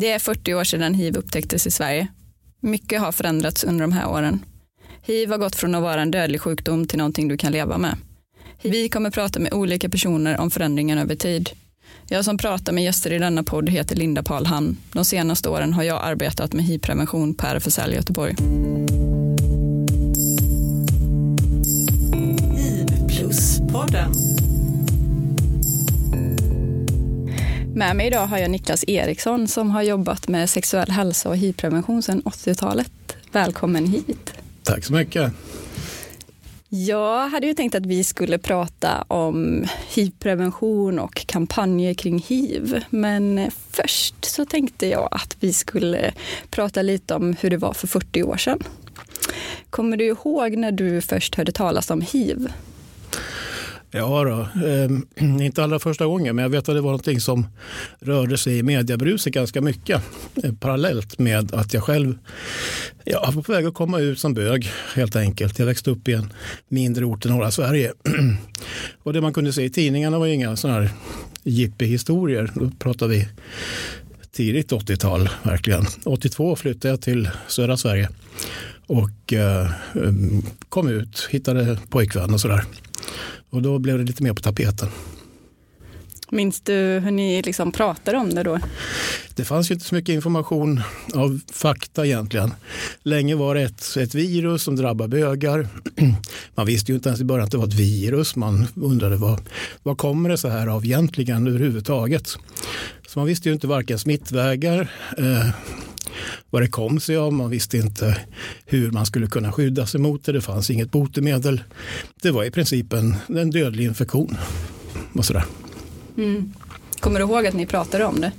Det är 40 år sedan hiv upptäcktes i Sverige. Mycket har förändrats under de här åren. Hiv har gått från att vara en dödlig sjukdom till någonting du kan leva med. Vi kommer prata med olika personer om förändringen över tid. Jag som pratar med gäster i denna podd heter Linda Palhan. De senaste åren har jag arbetat med hiv-prevention på RFSL Göteborg. hiv plus-podden. Med mig idag har jag Niklas Eriksson som har jobbat med sexuell hälsa och hiv-prevention sedan 80-talet. Välkommen hit. Tack så mycket. Jag hade ju tänkt att vi skulle prata om hiv-prevention och kampanjer kring hiv. Men först så tänkte jag att vi skulle prata lite om hur det var för 40 år sedan. Kommer du ihåg när du först hörde talas om hiv? Ja, då, eh, inte allra första gången, men jag vet att det var någonting som rörde sig i mediebruset ganska mycket. Eh, parallellt med att jag själv ja, var på väg att komma ut som bög, helt enkelt. Jag växte upp i en mindre ort i norra Sverige. Och det man kunde se i tidningarna var inga sådana här jippi-historier. Då pratar vi tidigt 80-tal, verkligen. 82 flyttade jag till södra Sverige och eh, ehm, kom ut, hittade pojkvän och sådär. Och då blev det lite mer på tapeten. Minns du hur ni liksom pratade om det då? Det fanns ju inte så mycket information av fakta egentligen. Länge var det ett, ett virus som drabbar bögar. Man visste ju inte ens i början att det var ett virus. Man undrade vad, vad kommer det så här av egentligen överhuvudtaget. Så man visste ju inte varken smittvägar, eh, vad det kom sig av. Man visste inte hur man skulle kunna skydda sig mot det. Det fanns inget botemedel. Det var i princip en, en dödlig infektion. Och sådär. Mm. Kommer du ihåg att ni pratade om det?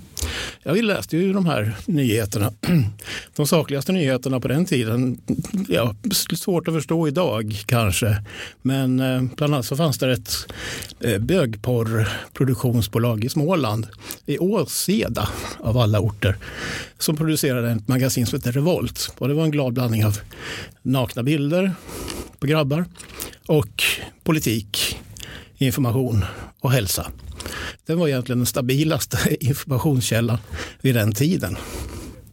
Ja, vi läste ju de här nyheterna. De sakligaste nyheterna på den tiden, ja, svårt att förstå idag kanske. Men eh, bland annat så fanns det ett eh, bögporrproduktionsbolag i Småland, i Åseda av alla orter, som producerade ett magasin som hette Revolt. Och det var en glad blandning av nakna bilder på grabbar och politik, information och hälsa. Den var egentligen den stabilaste informationskällan vid den tiden.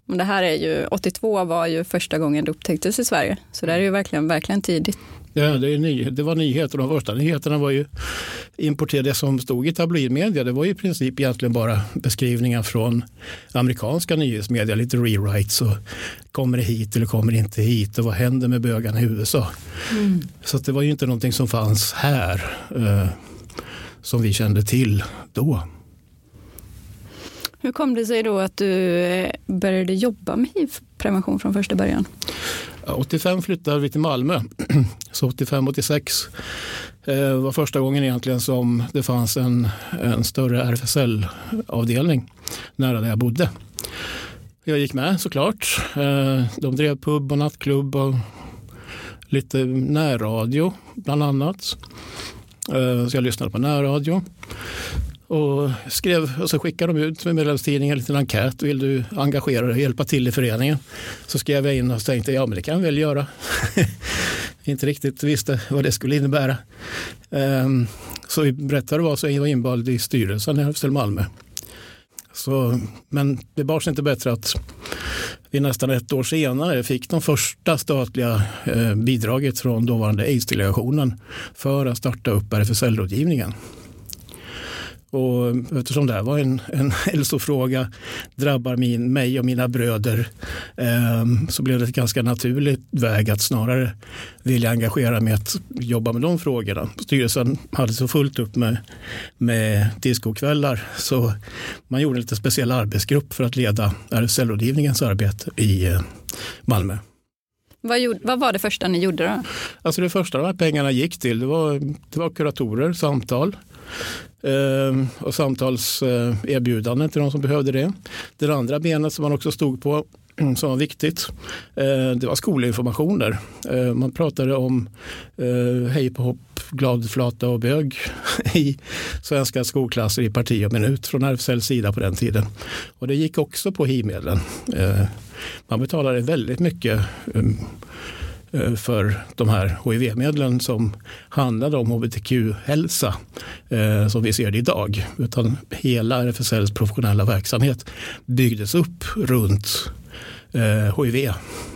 Det här är ju, 82 var ju första gången det upptäcktes i Sverige, så det är ju verkligen, verkligen tidigt. Ja, det, är ny, det var nyheter. De första nyheterna var ju importerade. Det som stod i tabloidmedia det var i princip egentligen bara beskrivningar från amerikanska nyhetsmedia. Lite rewrites och kommer det hit eller kommer det inte hit och vad händer med bögarna i USA. Mm. Så det var ju inte någonting som fanns här. Som vi kände till då. Hur kom det sig då att du eh, började jobba med hiv-prevention från första början? 85 flyttade vi till Malmö, så 85-86 eh, var första gången egentligen som det fanns en, en större RFSL-avdelning nära där jag bodde. Jag gick med såklart. Eh, de drev pub och nattklubb och lite närradio bland annat. Eh, så jag lyssnade på närradio. Och, skrev, och så skickade de ut med medlemstidningen en liten enkät. Vill du engagera dig och hjälpa till i föreningen? Så skrev jag in och tänkte ja men det kan jag väl göra. Inte riktigt visste vad det skulle innebära. Um, så berättade vad som var så jag var invald i styrelsen i RFSL Malmö. Så, men det bars inte bättre att vi nästan ett år senare fick de första statliga eh, bidraget från dåvarande aids-delegationen för att starta upp RFSL-rådgivningen. Och eftersom det här var en, en hälsofråga, drabbar min, mig och mina bröder, eh, så blev det ett ganska naturligt väg att snarare vilja engagera mig att jobba med de frågorna. Styrelsen hade så fullt upp med, med discokvällar så man gjorde en lite speciell arbetsgrupp för att leda RFSL-rådgivningens arbete i eh, Malmö. Vad, gjorde, vad, var det första ni gjorde då? Alltså det första de här pengarna gick till det var, det var kuratorer, samtal. Ehm, eh, och samtalserbjudanden till de som behövde det. Det andra benet som man också stod på som var viktigt. Eh, det var skolinformationer. Eh, man pratade om eh, hej på hopp, glad flata och bög i svenska skolklasser i parti och minut från RFSLs sida på den tiden. Och det gick också på hiv-medlen. Man betalade väldigt mycket ehm, för de här HIV-medlen som handlade om hbtq-hälsa eh, som vi ser det idag. Utan hela RFSLs professionella verksamhet byggdes upp runt HIV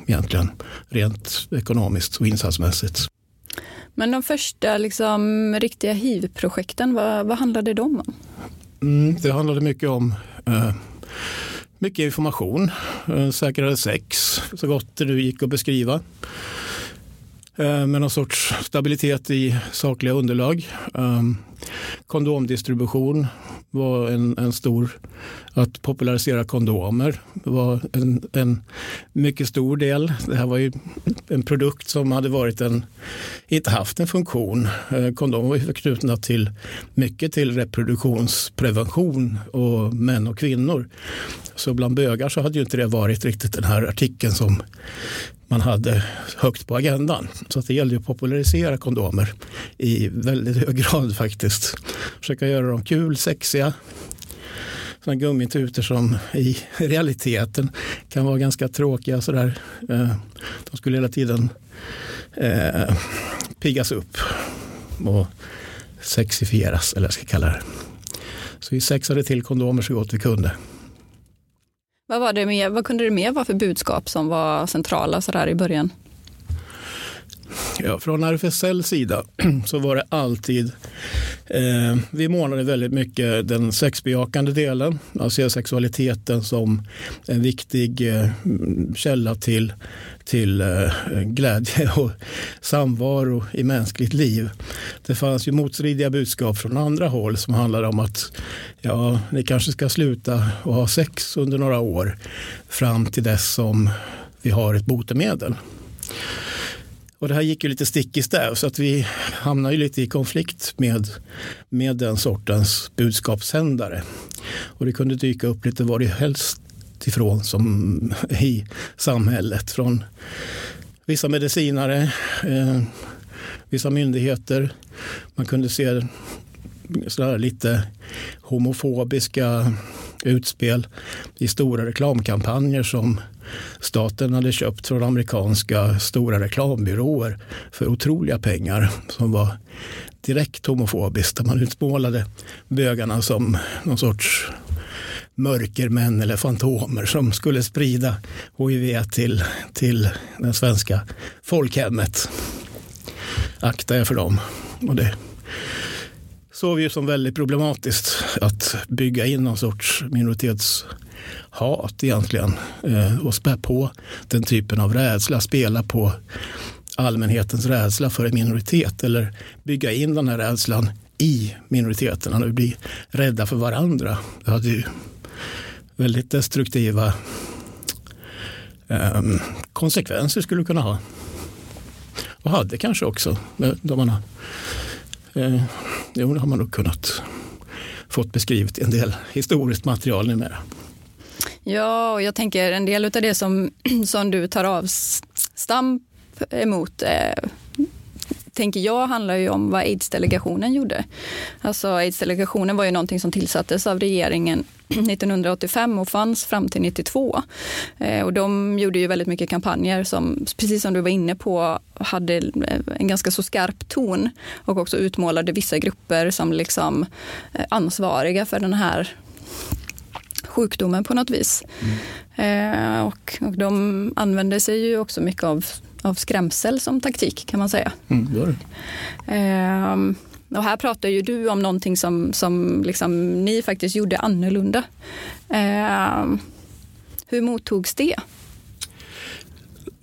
egentligen, rent ekonomiskt och insatsmässigt. Men de första liksom, riktiga hiv-projekten, vad, vad handlade de om? Mm, det handlade mycket om eh, mycket information, eh, säkrare sex, så gott det nu gick att beskriva. Eh, Med någon sorts stabilitet i sakliga underlag. Ehm, kondomdistribution var en, en stor, att popularisera kondomer var en, en mycket stor del. Det här var ju en produkt som hade varit en, inte haft en funktion. Eh, kondomer var ju förknutna till mycket till reproduktionsprevention och män och kvinnor. Så bland bögar så hade ju inte det varit riktigt den här artikeln som man hade högt på agendan. Så att det gällde att popularisera kondomer i väldigt hög grad faktiskt. Försöka göra dem kul, sexiga. Sådana gummituter som i realiteten kan vara ganska tråkiga. Sådär. Eh, de skulle hela tiden eh, piggas upp och sexifieras, eller vad jag ska kalla det. Så vi sexade till kondomer så gott vi kunde. Vad, var det med, vad kunde det mer vara för budskap som var centrala så där i början? Ja, från RFSLs sida så var det alltid, eh, vi månade väldigt mycket den sexbejakande delen, alltså sexualiteten som en viktig eh, källa till, till eh, glädje och samvaro i mänskligt liv. Det fanns ju motstridiga budskap från andra håll som handlade om att ja, ni kanske ska sluta och ha sex under några år fram till dess som vi har ett botemedel. Och det här gick ju lite stick i stäv så att vi hamnade ju lite i konflikt med, med den sortens budskapssändare. Och det kunde dyka upp lite var det helst ifrån som i samhället. Från vissa medicinare, eh, vissa myndigheter. Man kunde se sådär lite homofobiska utspel i stora reklamkampanjer som staten hade köpt från amerikanska stora reklambyråer för otroliga pengar som var direkt homofobiskt. Där man utmålade bögarna som någon sorts mörkermän eller fantomer som skulle sprida hiv till, till det svenska folkhemmet. Akta er för dem. Och det såg vi som väldigt problematiskt att bygga in någon sorts minoritetshat egentligen eh, och spä på den typen av rädsla, spela på allmänhetens rädsla för en minoritet eller bygga in den här rädslan i minoriteterna och bli rädda för varandra. Det hade ju väldigt destruktiva eh, konsekvenser skulle det kunna ha. Och hade kanske också. De man har, eh, jo, det har man nog kunnat fått beskrivet i en del historiskt material numera. Ja, och jag tänker en del av det som, som du tar avstamp emot eh, tänker jag handlar ju om vad aids-delegationen gjorde. Alltså aids-delegationen var ju någonting som tillsattes av regeringen 1985 och fanns fram till 92. Eh, och de gjorde ju väldigt mycket kampanjer som, precis som du var inne på, hade eh, en ganska så skarp ton och också utmålade vissa grupper som liksom eh, ansvariga för den här sjukdomen på något vis. Mm. och, och de använde sig ju också mycket av av skrämsel som taktik kan man säga. Mm, det ehm, och här pratar ju du om någonting som, som liksom ni faktiskt gjorde annorlunda. Ehm, hur mottogs det?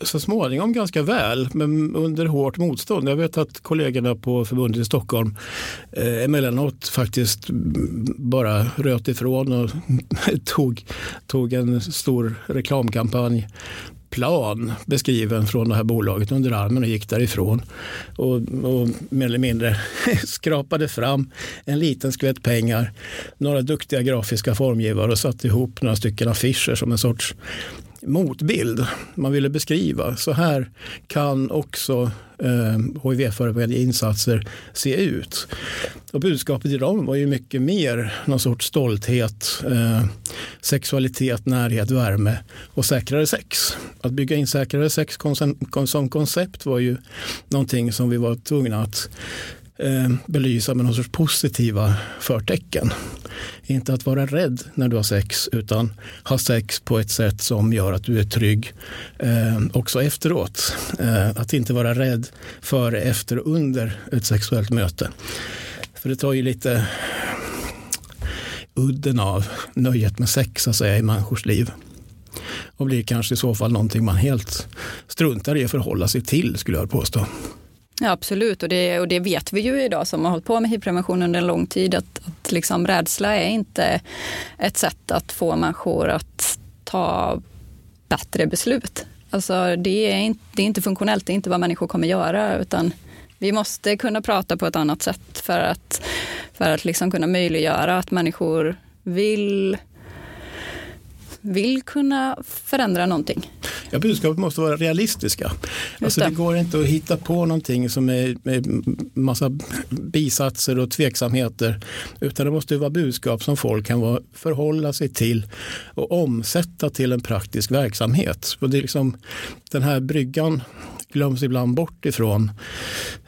så småningom ganska väl, men under hårt motstånd. Jag vet att kollegorna på förbundet i Stockholm eh, emellanåt faktiskt bara röt ifrån och tog, tog en stor reklamkampanj plan beskriven från det här bolaget under armen och gick därifrån. Och, och mer eller mindre skrapade fram en liten skvätt pengar, några duktiga grafiska formgivare och satte ihop några stycken affischer som en sorts motbild. Man ville beskriva, så här kan också eh, HIV-förebyggande insatser se ut. Och budskapet i dem var ju mycket mer någon sorts stolthet, eh, sexualitet, närhet, värme och säkrare sex. Att bygga in säkrare sex som koncept var ju någonting som vi var tvungna att eh, belysa med någon sorts positiva förtecken. Inte att vara rädd när du har sex utan ha sex på ett sätt som gör att du är trygg eh, också efteråt. Eh, att inte vara rädd före, efter och under ett sexuellt möte. För det tar ju lite udden av nöjet med sex att säga, i människors liv. Och blir kanske i så fall någonting man helt struntar i att förhålla sig till skulle jag påstå. Ja, absolut, och det, och det vet vi ju idag som har hållit på med hivprevention under en lång tid att, att liksom rädsla är inte ett sätt att få människor att ta bättre beslut. Alltså det är, inte, det är inte funktionellt, det är inte vad människor kommer göra utan vi måste kunna prata på ett annat sätt för att, för att liksom kunna möjliggöra att människor vill vill kunna förändra någonting. Ja, budskapet måste vara realistiska. Alltså, det. det går inte att hitta på någonting som är med massa bisatser och tveksamheter. Utan det måste vara budskap som folk kan förhålla sig till och omsätta till en praktisk verksamhet. Och det är liksom den här bryggan glöms ibland bort ifrån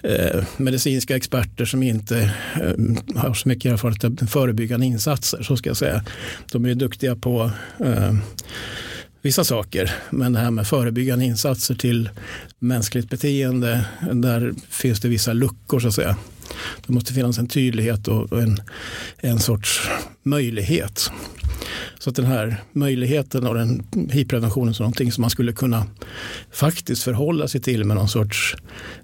eh, medicinska experter som inte eh, har så mycket erfarenhet av förebyggande insatser. Så ska jag säga. De är duktiga på eh, vissa saker. Men det här med förebyggande insatser till mänskligt beteende, där finns det vissa luckor så att säga. Det måste finnas en tydlighet och en, en sorts möjlighet. Så att den här möjligheten och den hivpreventionen är någonting som man skulle kunna faktiskt förhålla sig till med någon sorts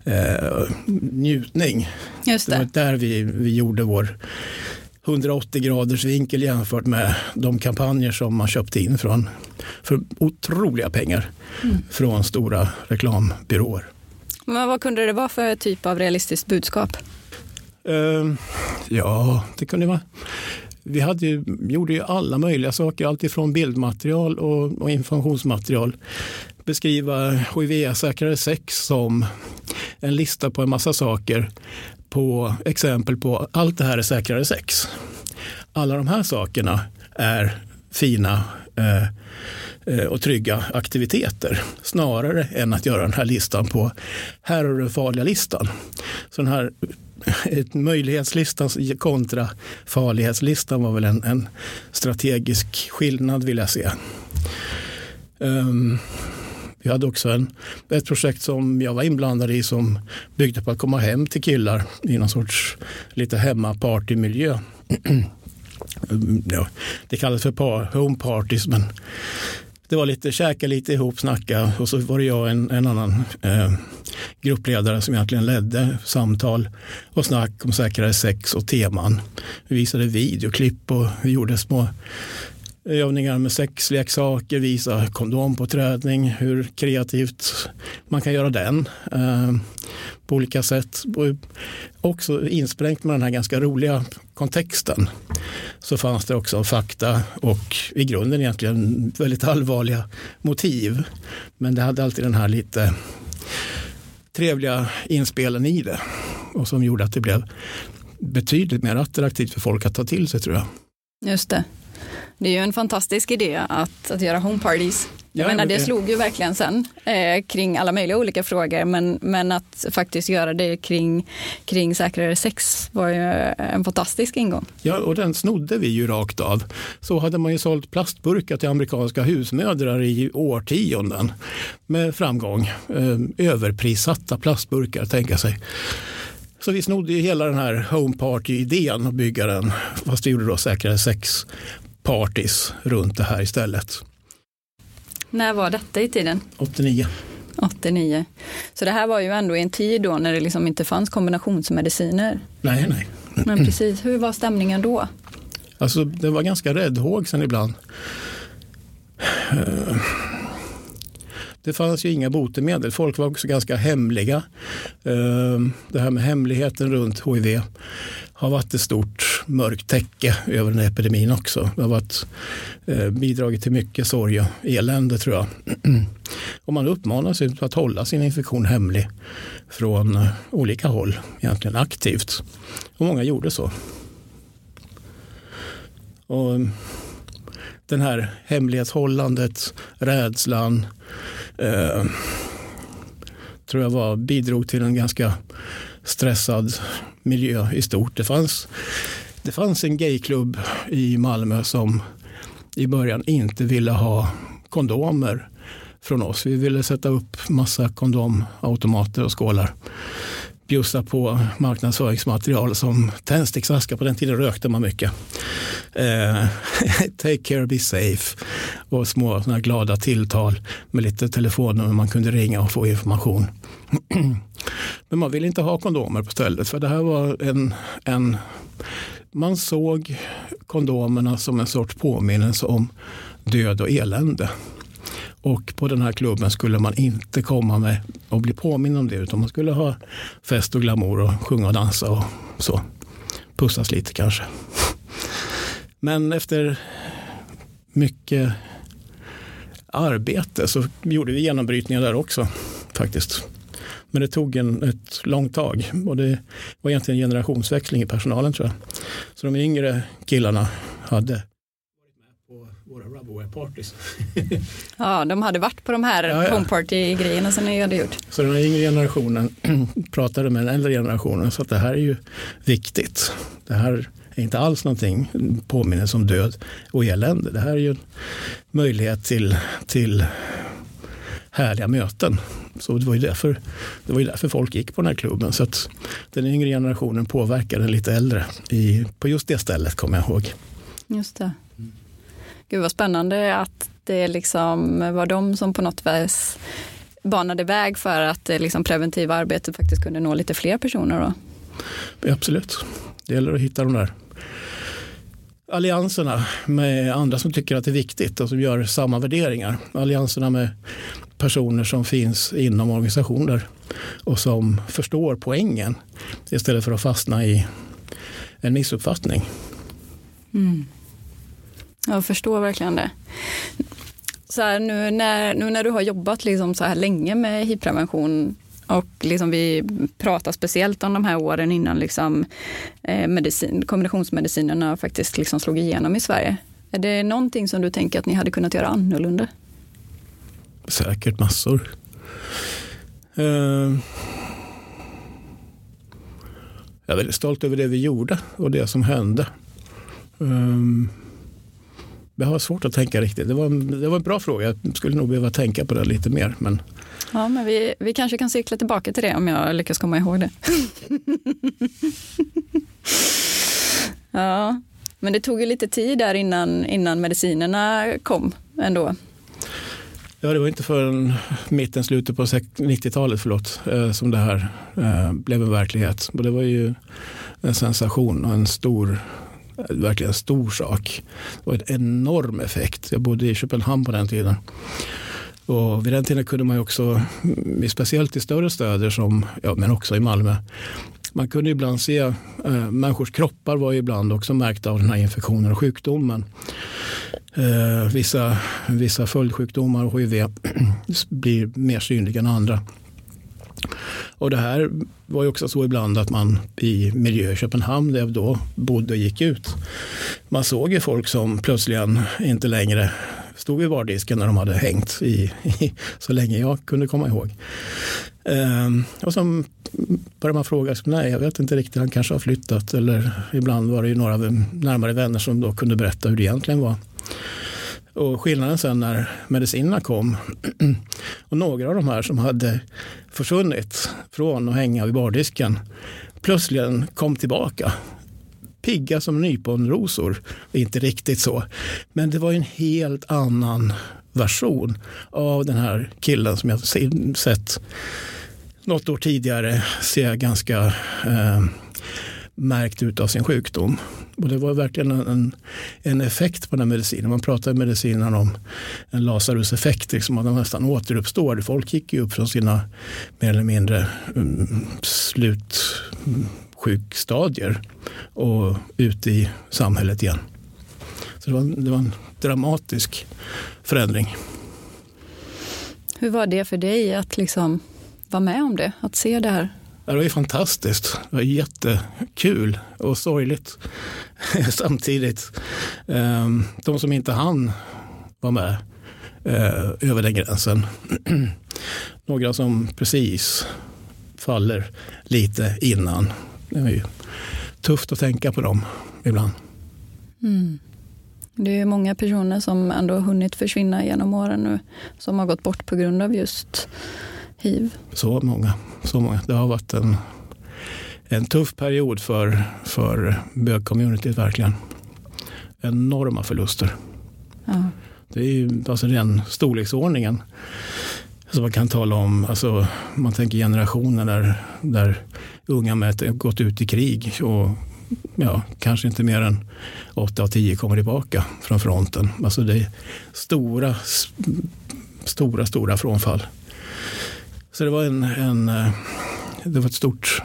eh, njutning. Just det. det var där vi, vi gjorde vår 180 graders vinkel jämfört med de kampanjer som man köpte in från, för otroliga pengar mm. från stora reklambyråer. Men vad kunde det vara för typ av realistiskt budskap? Uh, ja, det kunde vara vi hade ju, gjorde ju alla möjliga saker, alltifrån bildmaterial och, och informationsmaterial. Beskriva hiv-säkrare sex som en lista på en massa saker på exempel på allt det här är säkrare sex. Alla de här sakerna är fina eh, eh och trygga aktiviteter snarare än att göra den här listan på här är den farliga listan. Så den här möjlighetslistan kontra farlighetslistan var väl en, en strategisk skillnad vill jag se. Um, vi hade också en, ett projekt som jag var inblandad i som byggde på att komma hem till killar i någon sorts lite hemmapartymiljö. ja, det kallas för par, home parties men det var lite käka lite ihop, snacka och så var det jag och en, en annan eh, gruppledare som egentligen ledde samtal och snack om säkrare sex och teman. Vi visade videoklipp och vi gjorde små övningar med sexleksaker, visa kondom på träning, hur kreativt man kan göra den eh, på olika sätt. Och också insprängt med den här ganska roliga kontexten så fanns det också fakta och i grunden egentligen väldigt allvarliga motiv. Men det hade alltid den här lite trevliga inspelen i det och som gjorde att det blev betydligt mer attraktivt för folk att ta till sig tror jag. Just det. Det är ju en fantastisk idé att, att göra home parties. Jag ja, menar, det slog ju verkligen sen eh, kring alla möjliga olika frågor, men, men att faktiskt göra det kring, kring säkrare sex var ju en fantastisk ingång. Ja, och den snodde vi ju rakt av. Så hade man ju sålt plastburkar till amerikanska husmödrar i årtionden med framgång. Eh, överprissatta plastburkar, tänka sig. Så vi snodde ju hela den här home party-idén och bygga den, fast vi gjorde då säkrare sex parties runt det här istället. När var detta i tiden? 89. 89. Så det här var ju ändå i en tid då när det liksom inte fanns kombinationsmediciner. Nej, nej. Men precis, hur var stämningen då? Alltså det var ganska räddhågsen ibland. Det fanns ju inga botemedel. Folk var också ganska hemliga. Det här med hemligheten runt hiv har varit ett stort mörkt täcke över den här epidemin också. Det har varit, eh, bidragit till mycket sorg och elände tror jag. och man uppmanas att hålla sin infektion hemlig från eh, olika håll, egentligen aktivt. Och många gjorde så. Och mm, den här hemlighetshållandet, rädslan, eh, tror jag var, bidrog till en ganska stressad miljö i stort. Det fanns, det fanns en gayklubb i Malmö som i början inte ville ha kondomer från oss. Vi ville sätta upp massa kondomautomater och skålar. Bjussa på marknadsföringsmaterial som tändsticksaskar. På den tiden rökte man mycket. Eh, take care, be safe. Och små såna glada tilltal med lite telefonnummer man kunde ringa och få information. Men man ville inte ha kondomer på stället för det här var en, en man såg kondomerna som en sorts påminnelse om död och elände. Och på den här klubben skulle man inte komma med och bli påminn om det utan man skulle ha fest och glamour och sjunga och dansa och så. Pussas lite kanske. Men efter mycket arbete så gjorde vi genombrytningar där också faktiskt. Men det tog en, ett långt tag och det var egentligen en generationsväxling i personalen tror jag. Så de yngre killarna hade våra Rubberware parties. ja, de hade varit på de här ja, ja. homeparty-grejerna som ni hade gjort. Så den yngre generationen pratade med den äldre generationen så att det här är ju viktigt. Det här är inte alls någonting påminnelse om död och elände. Det här är ju en möjlighet till, till härliga möten. Så det var, ju därför, det var ju därför folk gick på den här klubben. Så att den yngre generationen påverkade den lite äldre i, på just det stället, kommer jag ihåg. Just det. Gud vad spännande att det liksom var de som på något vis banade väg för att det liksom preventiva arbetet faktiskt kunde nå lite fler personer. Då. Absolut. Det gäller att hitta de där allianserna med andra som tycker att det är viktigt och som gör samma värderingar. Allianserna med personer som finns inom organisationer och som förstår poängen istället för att fastna i en missuppfattning. Mm. Jag förstår verkligen det. Så här, nu, när, nu när du har jobbat liksom så här länge med hivprevention och liksom vi pratar speciellt om de här åren innan liksom, eh, medicin, kombinationsmedicinerna faktiskt liksom slog igenom i Sverige. Är det någonting som du tänker att ni hade kunnat göra annorlunda? Säkert massor. Eh, jag är väldigt stolt över det vi gjorde och det som hände. Eh, jag har svårt att tänka riktigt. Det var, en, det var en bra fråga. Jag skulle nog behöva tänka på det lite mer. Men... Ja, men vi, vi kanske kan cykla tillbaka till det om jag lyckas komma ihåg det. ja, men det tog ju lite tid där innan, innan medicinerna kom ändå. Ja, det var inte förrän mitten, slutet på 90-talet förlåt, eh, som det här eh, blev en verklighet. Och det var ju en sensation och en stor, verkligen en stor sak. Det var en enorm effekt. Jag bodde i Köpenhamn på den tiden. Och vid den tiden kunde man ju också, mm, speciellt i större städer som, ja, men också i Malmö, man kunde ibland se eh, människors kroppar var ibland också märkta av den här infektionen och sjukdomen. Eh, vissa, vissa följdsjukdomar och hiv blir mer synliga än andra. Och det här var ju också så ibland att man i miljö i Köpenhamn där jag då bodde och gick ut. Man såg ju folk som plötsligen inte längre stod vid bardisken när de hade hängt i, i, så länge jag kunde komma ihåg. Ehm, och så började man fråga, nej jag vet inte riktigt, han kanske har flyttat eller ibland var det ju några närmare vänner som då kunde berätta hur det egentligen var. Och skillnaden sen när medicinerna kom och några av de här som hade försvunnit från att hänga vid bardisken plötsligen kom tillbaka. Pigga som nyponrosor. Inte riktigt så. Men det var en helt annan version av den här killen som jag sett något år tidigare se ganska eh, märkt ut av sin sjukdom. Och det var verkligen en, en effekt på den medicinen. Man pratar i medicinen om en Lazarus-effekt, liksom att den nästan återuppstår. Folk gick ju upp från sina mer eller mindre um, slutsjukstadier och ut i samhället igen. Så det var, det var en dramatisk förändring. Hur var det för dig att liksom vara med om det, att se det här? Det var ju fantastiskt. Det var jättekul och sorgligt samtidigt. Ehm, de som inte hann vara med eh, över den gränsen. Några som precis faller lite innan. Det är ju tufft att tänka på dem ibland. Mm. Det är många personer som ändå har hunnit försvinna genom åren nu som har gått bort på grund av just hiv. Så många. Så många. Det har varit en, en tuff period för, för bögcommunityt verkligen. Enorma förluster. Ja. Det är ju alltså den storleksordningen som man kan tala om. Alltså, man tänker generationer där, där unga män gått ut i krig och ja, kanske inte mer än åtta av tio kommer tillbaka från fronten. Alltså det är stora, stora, stora frånfall. Så det var en, en eh, det var ett stort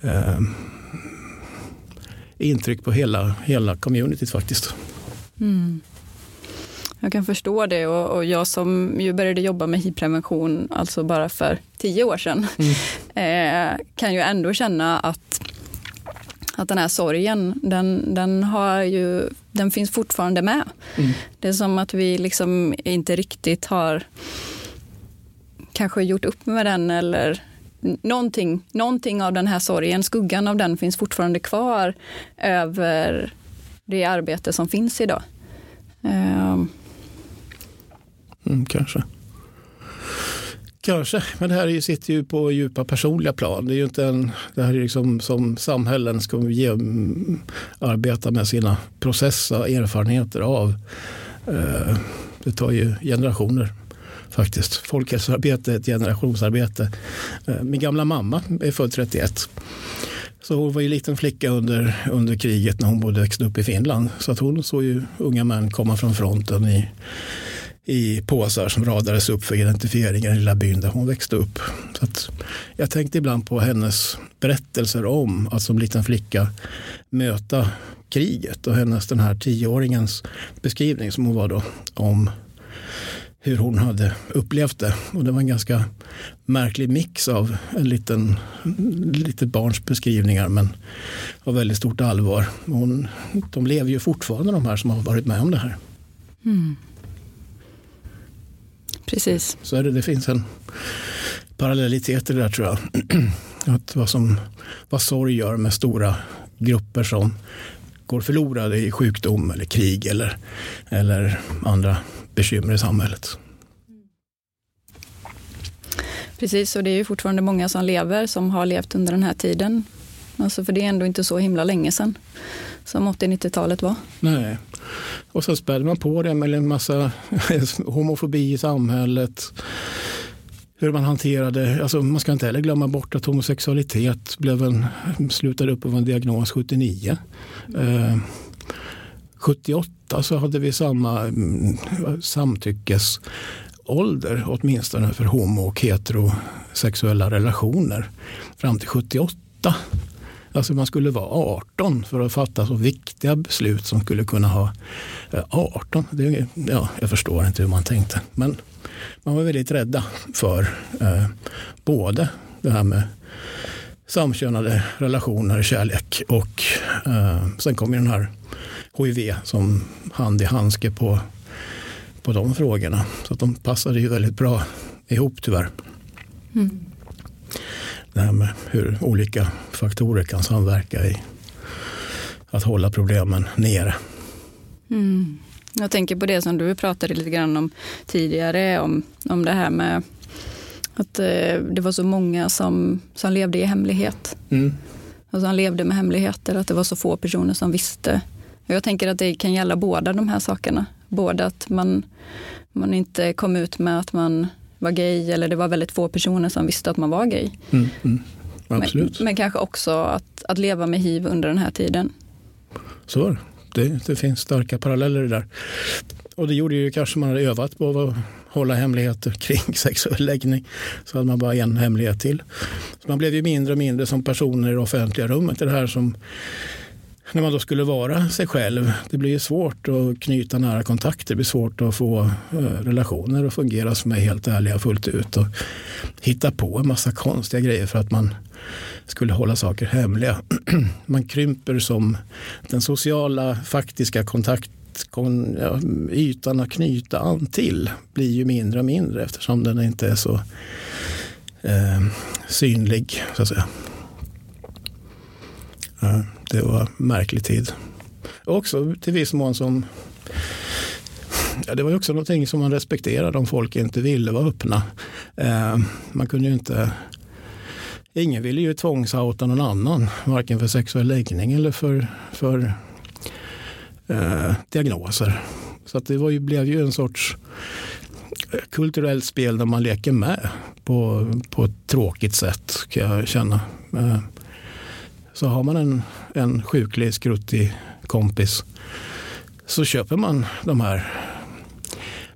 eh, intryck på hela, hela communityt faktiskt. Mm. Jag kan förstå det och, och, jag som ju började jobba med hiv-prevention alltså bara för tio år sedan mm. eh, kan ju ändå känna att att den här sorgen, den, den, har ju, den finns fortfarande med. Mm. Det är som att vi liksom inte riktigt har kanske gjort upp med den eller någonting, någonting av den här sorgen, skuggan av den finns fortfarande kvar över det arbete som finns idag. Um. Mm, kanske. Kanske, men det här sitter ju på djupa personliga plan. Det är ju inte en, det här är liksom som samhällen ska ge, arbeta med sina processer, erfarenheter av. Eh, det tar ju generationer faktiskt. Folkhälsoarbete är ett generationsarbete. Eh, min gamla mamma är född 31. Så hon var ju liten flicka under, under kriget när hon bodde växte upp i Finland. Så att hon såg ju unga män komma från fronten i i påsar som radades upp för identifiering i den lilla byn där hon växte upp. Så att jag tänkte ibland på hennes berättelser om att som liten flicka möta kriget och hennes den här tioåringens beskrivning som hon var då om hur hon hade upplevt det. Och det var en ganska märklig mix av en liten, litet barns beskrivningar men av väldigt stort allvar. Hon, de lever ju fortfarande de här som har varit med om det här. Mm. Precis. Så är det, det finns en parallellitet i det där tror jag. Att vad, som, vad sorg gör med stora grupper som går förlorade i sjukdom eller krig eller, eller andra bekymmer i samhället. Precis, och det är ju fortfarande många som lever som har levt under den här tiden. Alltså för det är ändå inte så himla länge sedan som 80-90-talet var. Nej, och så spädde man på det med en massa homofobi i samhället. Hur man hanterade, alltså man ska inte heller glömma bort att homosexualitet blev en, slutade upp på en diagnos 79. Eh, 78 så hade vi samma mm, samtyckesålder åtminstone för homo och heterosexuella relationer fram till 78. Alltså man skulle vara 18 för att fatta så viktiga beslut som skulle kunna ha eh, 18. Det, ja, jag förstår inte hur man tänkte. Men man var väldigt rädda för eh, både det här med samkönade relationer, kärlek och eh, sen kom ju den här hiv som hand i handske på, på de frågorna. Så de passade ju väldigt bra ihop tyvärr. Mm det här med hur olika faktorer kan samverka i att hålla problemen nere. Mm. Jag tänker på det som du pratade lite grann om tidigare, om, om det här med att eh, det var så många som, som levde i hemlighet. Mm. Och som levde med hemligheter, att det var så få personer som visste. Och jag tänker att det kan gälla båda de här sakerna. Både att man, man inte kom ut med att man var gay eller det var väldigt få personer som visste att man var gay. Mm, mm. Men, men, kanske också att, att leva med hiv under den här tiden. Så det, det finns starka paralleller där. och det gjorde ju kanske man hade övat på att hålla hemligheter kring sexuell läggning. Så hade man bara en hemlighet till. Så man blev ju mindre och mindre som personer i det offentliga rummet. Det här som när man då skulle vara sig själv. Det blir ju svårt att knyta nära kontakter. Det blir svårt att få eh, relationer att fungera som är helt ärliga fullt ut. Och hitta på en massa konstiga grejer för att man skulle hålla saker hemliga. Man krymper som den sociala faktiska kontakt ja, ytan att knyta an till blir ju mindre och mindre eftersom den inte är så eh, synlig. så att säga. Ja, det var märklig tid. Också till viss mån som Ja, det var också någonting som man respekterade om folk inte ville vara öppna. Eh, man kunde ju inte Ingen ville ju tvångsouta någon annan, varken för sexuell läggning eller för, för eh, diagnoser. Så att det var ju, blev ju en sorts eh, kulturellt spel där man leker med på, på ett tråkigt sätt kan jag känna. Eh, så har man en, en sjuklig, skruttig kompis så köper man de här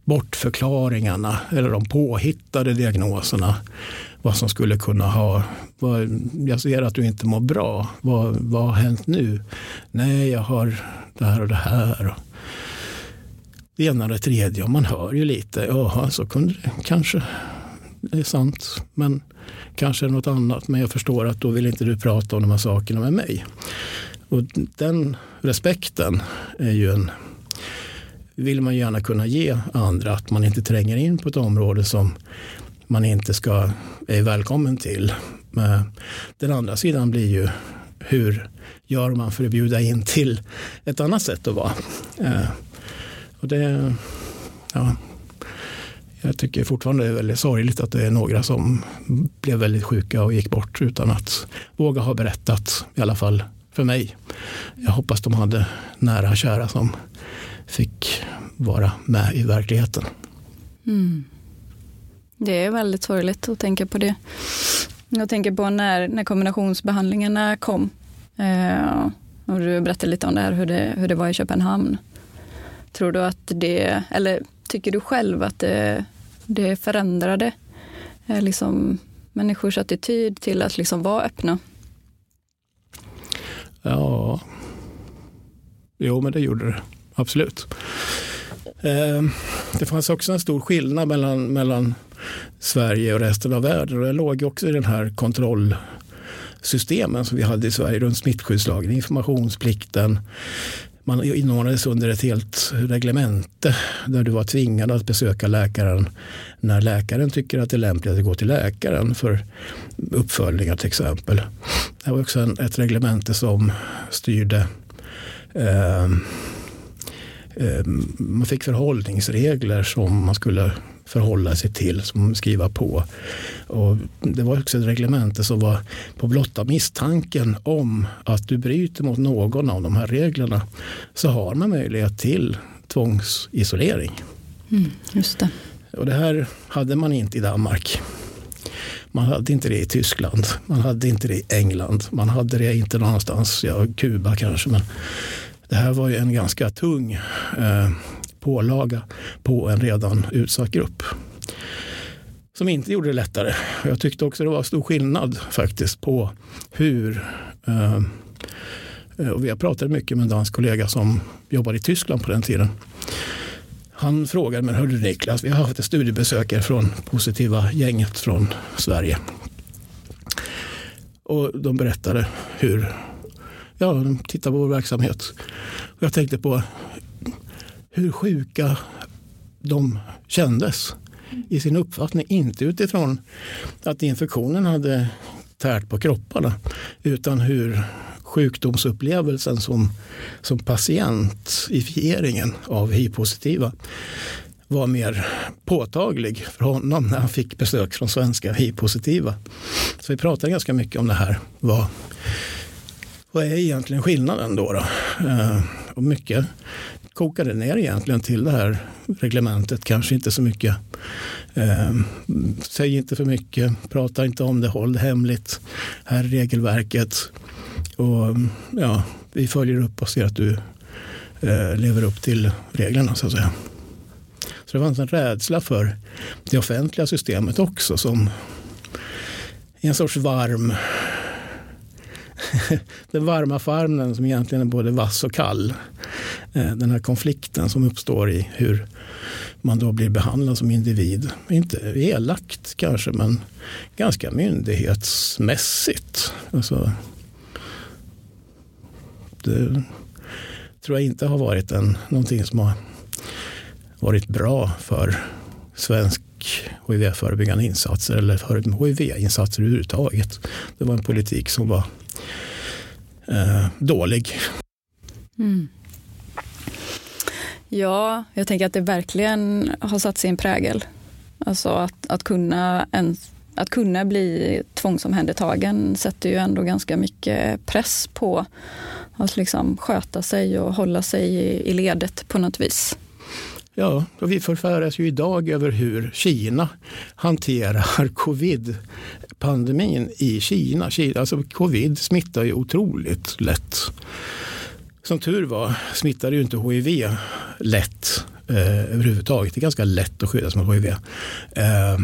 bortförklaringarna eller de påhittade diagnoserna. Vad som skulle kunna ha, vad, jag ser att du inte mår bra, vad, vad har hänt nu? Nej, jag har det här och det här. Det ena och det tredje och man hör ju lite, jaha så kunde det kanske, det är sant, men kanske något annat. Men jag förstår att då vill inte du prata om de här sakerna med mig. Och den respekten är ju en vill man gärna kunna ge andra. Att man inte tränger in på ett område som man inte ska, är välkommen till. Men den andra sidan blir ju hur gör man för att bjuda in till ett annat sätt att vara. Eh, och det, ja, jag tycker fortfarande det är väldigt sorgligt att det är några som blev väldigt sjuka och gick bort utan att våga ha berättat, i alla fall för mig. Jag hoppas de hade nära och kära som fick vara med i verkligheten. Mm. Det är väldigt sorgligt att tänka på det. Jag tänker på när, när kombinationsbehandlingarna kom. Eh, och du berättade lite om det här, hur det, hur det var i Köpenhamn. Tror du att det, eller tycker du själv att det, det förändrade eh, liksom, människors attityd till att liksom vara öppna? Ja, jo men det gjorde det absolut. Eh, det fanns också en stor skillnad mellan, mellan Sverige och resten av världen och det låg också i den här kontrollsystemen som vi hade i Sverige runt smittskyddslagen, informationsplikten, man inordnades under ett helt reglemente där du var tvingad att besöka läkaren när läkaren tycker att det är lämpligt att gå till läkaren för uppföljningar till exempel. Det var också en, ett reglemente som styrde eh, eh, man fick förhållningsregler som man skulle förhålla sig till, som skriva på. Och det var också ett reglemente som var på blotta misstanken om att du bryter mot någon av de här reglerna så har man möjlighet till tvångsisolering. Mm, just det. Och det här hade man inte i Danmark. Man hade inte det i Tyskland, man hade inte det i England, man hade det inte någonstans, ja Kuba kanske, men det här var ju en ganska tung eh, pålaga på en redan utsatt grupp. Som inte gjorde det lättare. Jag tyckte också det var stor skillnad faktiskt på hur eh, och vi har pratat mycket med en dansk kollega som jobbade i Tyskland på den tiden. Han frågade mig, hördu Niklas, vi har haft ett studiebesökare från positiva gänget från Sverige. Och de berättade hur, ja, de tittade på vår verksamhet. Och jag tänkte på hur sjuka de kändes i sin uppfattning. Inte utifrån att infektionen hade tärt på kropparna utan hur sjukdomsupplevelsen som, som patientifieringen av hiv-positiva var mer påtaglig för honom när han fick besök från svenska hiv-positiva. Så vi pratade ganska mycket om det här. Vad, vad är egentligen skillnaden då? då? Eh, och mycket kokade ner egentligen till det här reglementet. Kanske inte så mycket. Eh, säg inte för mycket, prata inte om det, håll det hemligt. Här är regelverket. Och mm, ja, vi följer upp och ser att du eh, lever upp till reglerna så att säga. Så det fanns en rädsla för det offentliga systemet också som en sorts varm den varma farmen som egentligen är både vass och kall. Eh, den här konflikten som uppstår i hur man då blir behandlad som individ. Inte elakt kanske, men ganska myndighetsmässigt. Alltså, det tror jag inte har varit en, någonting som har varit bra för svensk hiv-förebyggande insatser eller för hiv-insatser överhuvudtaget. Det var en politik som var eh, dålig. Mm. Ja, jag tänker att det verkligen har satt sin prägel. Alltså att, att, kunna, en, att kunna bli tvångsomhändertagen sätter ju ändå ganska mycket press på att liksom sköta sig och hålla sig i, i ledet på något vis. Ja, och vi förfäras ju idag över hur Kina hanterar covid-pandemin i Kina. Alltså covid smittar ju otroligt lätt. Som tur var smittade ju inte hiv lätt eh, överhuvudtaget. Det är ganska lätt att skydda sig mot hiv. Eh,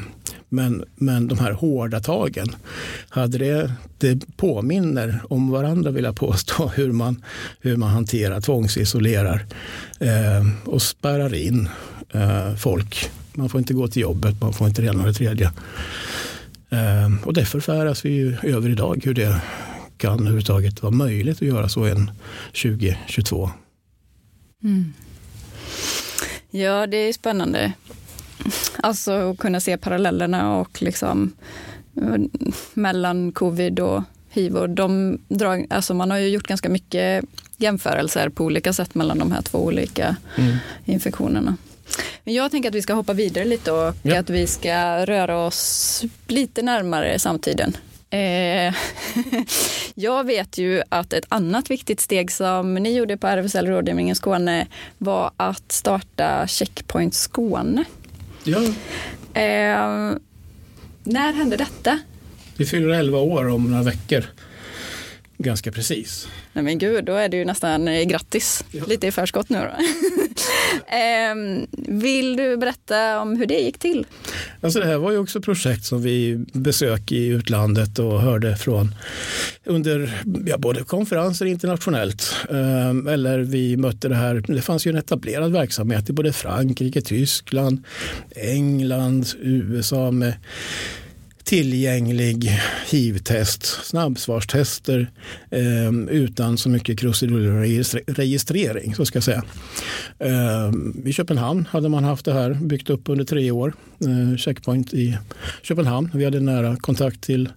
men, men de här hårda tagen, hade det, det påminner om varandra vill jag påstå, hur man, hur man hanterar, tvångsisolerar eh, och spärrar in eh, folk. Man får inte gå till jobbet, man får inte det ena och det tredje. Eh, och det förfäras vi ju över idag, hur det kan överhuvudtaget vara möjligt att göra så en 2022. Mm. Ja, det är spännande. Alltså att kunna se parallellerna och liksom eh, mellan covid och hiv. Och de drag, alltså man har ju gjort ganska mycket jämförelser på olika sätt mellan de här två olika mm. infektionerna. Men jag tänker att vi ska hoppa vidare lite och ja. att vi ska röra oss lite närmare samtiden. Eh, jag vet ju att ett annat viktigt steg som ni gjorde på RFSL Rådgivningen Skåne var att starta Checkpoint Skåne. Ja. Eh, när hände detta? Vi fyller 11 år om några veckor. Ganska precis. Nej men gud, då är det ju nästan eh, grattis. Ja. Lite i förskott nu då. eh, vill du berätta om hur det gick till? Alltså det här var ju också projekt som vi besök i utlandet och hörde från under ja, både konferenser internationellt eh, eller vi mötte det här. Det fanns ju en etablerad verksamhet i både Frankrike, Tyskland, England, USA med tillgänglig hiv-test, snabbsvarstester eh, utan så mycket krusidullregistrering. registrering. Så ska säga. Eh, I Köpenhamn hade man haft det här byggt upp under tre år. Eh, checkpoint i Köpenhamn. Vi hade nära kontakt till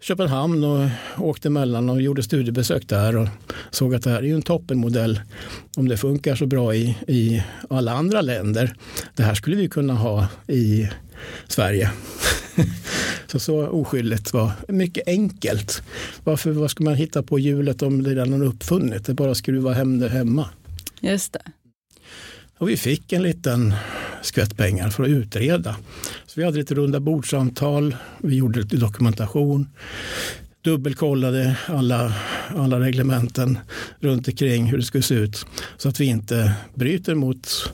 Köpenhamn och åkte emellan och gjorde studiebesök där och såg att det här är en toppenmodell. Om det funkar så bra i, i alla andra länder. Det här skulle vi kunna ha i Sverige. så så oskyldigt var mycket enkelt. Varför vad ska man hitta på hjulet om det redan är uppfunnet? Det är bara att skruva hem det hemma. Just det. Och vi fick en liten skvätt pengar för att utreda. Så vi hade lite runda bordsamtal, vi gjorde lite dokumentation, dubbelkollade alla, alla reglementen runt omkring hur det skulle se ut. Så att vi inte bryter mot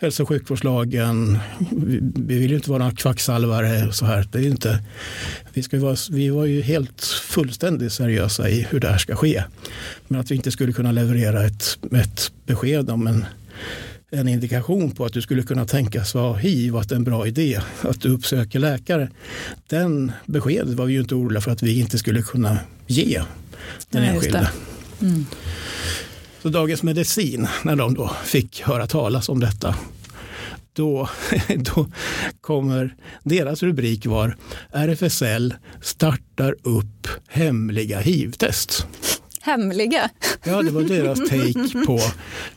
hälso och sjukvårdslagen. Vi, vi vill ju inte vara kvacksalvare. Så här. Det är inte, vi, ska vara, vi var ju helt fullständigt seriösa i hur det här ska ske. Men att vi inte skulle kunna leverera ett, ett besked om en en indikation på att du skulle kunna tänkas vara hiv och att det är en bra idé att du uppsöker läkare. Den beskedet var vi ju inte oroliga för att vi inte skulle kunna ge den ja, enskilde. Mm. Så Dagens Medicin, när de då fick höra talas om detta, då, då kommer deras rubrik var RFSL startar upp hemliga hiv-test hemliga. Ja, det var deras take på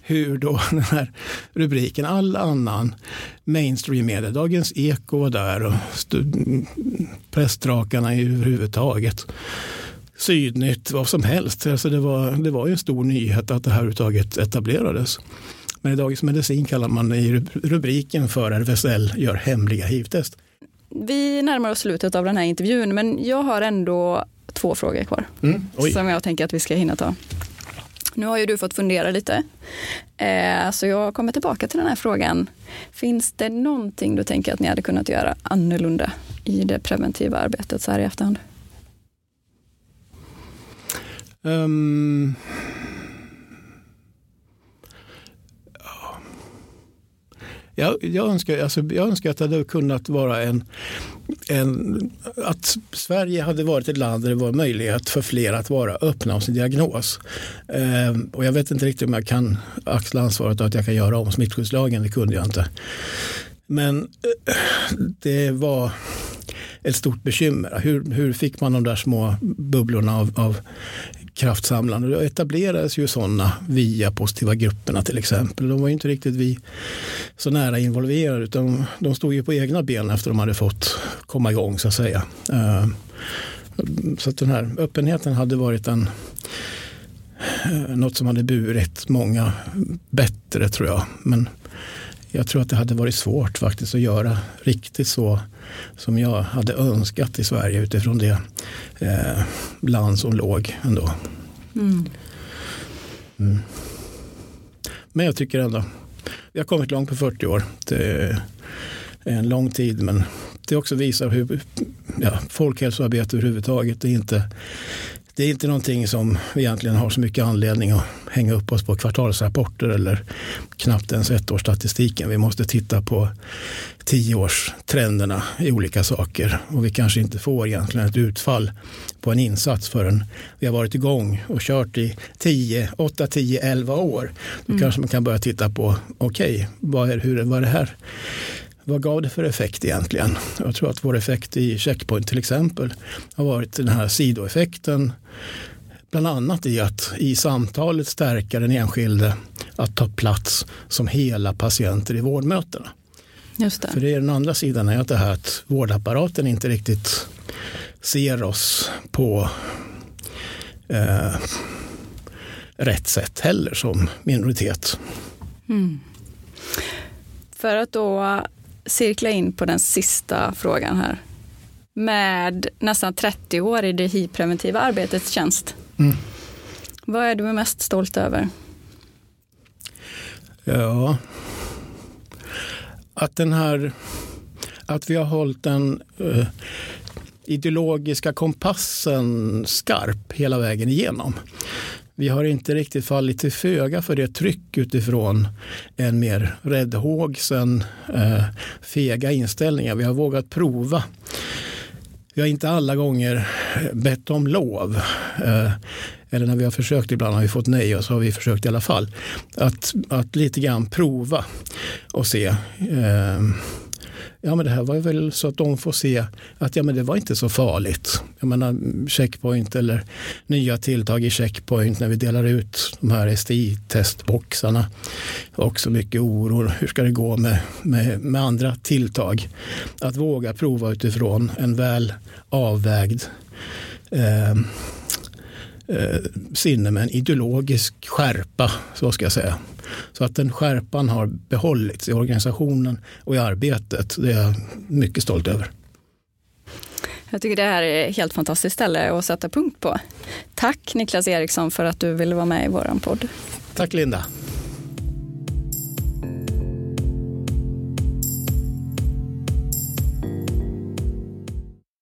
hur då den här rubriken, all annan mainstream media, Dagens Eko var där och pressdrakarna överhuvudtaget. Sydnytt, vad som helst. Alltså det, var, det var ju en stor nyhet att det här överhuvudtaget etablerades. Men i Dagens Medicin kallar man det i rubriken för RFSL gör hemliga hiv-test. Vi närmar oss slutet av den här intervjun, men jag har ändå två frågor kvar mm, som jag tänker att vi ska hinna ta. Nu har ju du fått fundera lite, eh, så jag kommer tillbaka till den här frågan. Finns det någonting du tänker att ni hade kunnat göra annorlunda i det preventiva arbetet så här i efterhand? Ehm. Um, jag, jag, önskar, alltså, jag önskar att det hade kunnat vara en, en, att Sverige hade varit ett land där det var möjlighet för fler att vara öppna om sin diagnos. Ehm, och jag vet inte riktigt om jag kan axla ansvaret att jag kan göra om smittskyddslagen, det kunde jag inte. Men eh, det var ett stort bekymmer. Hur, hur fick man de där små bubblorna av, av kraftsamlande. Det etablerades ju sådana via positiva grupperna till exempel. De var ju inte riktigt vi så nära involverade utan de stod ju på egna ben efter de hade fått komma igång så att säga. Eh, så att den här öppenheten hade varit en, eh, något som hade burit många bättre tror jag. Men jag tror att det hade varit svårt faktiskt att göra riktigt så som jag hade önskat i Sverige utifrån det eh, land som låg ändå. Mm. Mm. Men jag tycker ändå, vi har kommit långt på 40 år. Det är en lång tid men det också visar hur ja, folkhälsoarbete överhuvudtaget är inte det är inte någonting som vi egentligen har så mycket anledning att hänga upp oss på kvartalsrapporter eller knappt ens ettårsstatistiken. Vi måste titta på tioårstrenderna i olika saker och vi kanske inte får egentligen ett utfall på en insats förrän vi har varit igång och kört i 10, 8, 10, 11 år. Då mm. kanske man kan börja titta på, okej, okay, vad, är, hur, vad är det här? Vad gav det för effekt egentligen? Jag tror att vår effekt i Checkpoint till exempel har varit den här sidoeffekten. Bland annat i att i samtalet stärka den enskilde att ta plats som hela patienter i vårdmötena. Just det. För det är den andra sidan är att det här att vårdapparaten inte riktigt ser oss på eh, rätt sätt heller som minoritet. Mm. För att då cirkla in på den sista frågan här. Med nästan 30 år i det hiv-preventiva arbetets tjänst. Mm. Vad är du mest stolt över? Ja, att den här, att vi har hållit den uh, ideologiska kompassen skarp hela vägen igenom. Vi har inte riktigt fallit till föga för det tryck utifrån en mer räddhågsen, eh, fega inställningar. Vi har vågat prova. Vi har inte alla gånger eh, bett om lov. Eh, eller när vi har försökt ibland har vi fått nej och så har vi försökt i alla fall. Att, att lite grann prova och se. Eh, ja men det här var väl så att de får se att ja men det var inte så farligt. Jag menar checkpoint eller nya tilltag i checkpoint när vi delar ut de här STI-testboxarna. Också mycket oro, hur ska det gå med, med, med andra tilltag? Att våga prova utifrån en väl avvägd eh, eh, sinne med en ideologisk skärpa, så ska jag säga. Så att den skärpan har behållits i organisationen och i arbetet, det är jag mycket stolt över. Jag tycker det här är ett helt fantastiskt ställe att sätta punkt på. Tack Niklas Eriksson för att du ville vara med i vår podd. Tack Linda.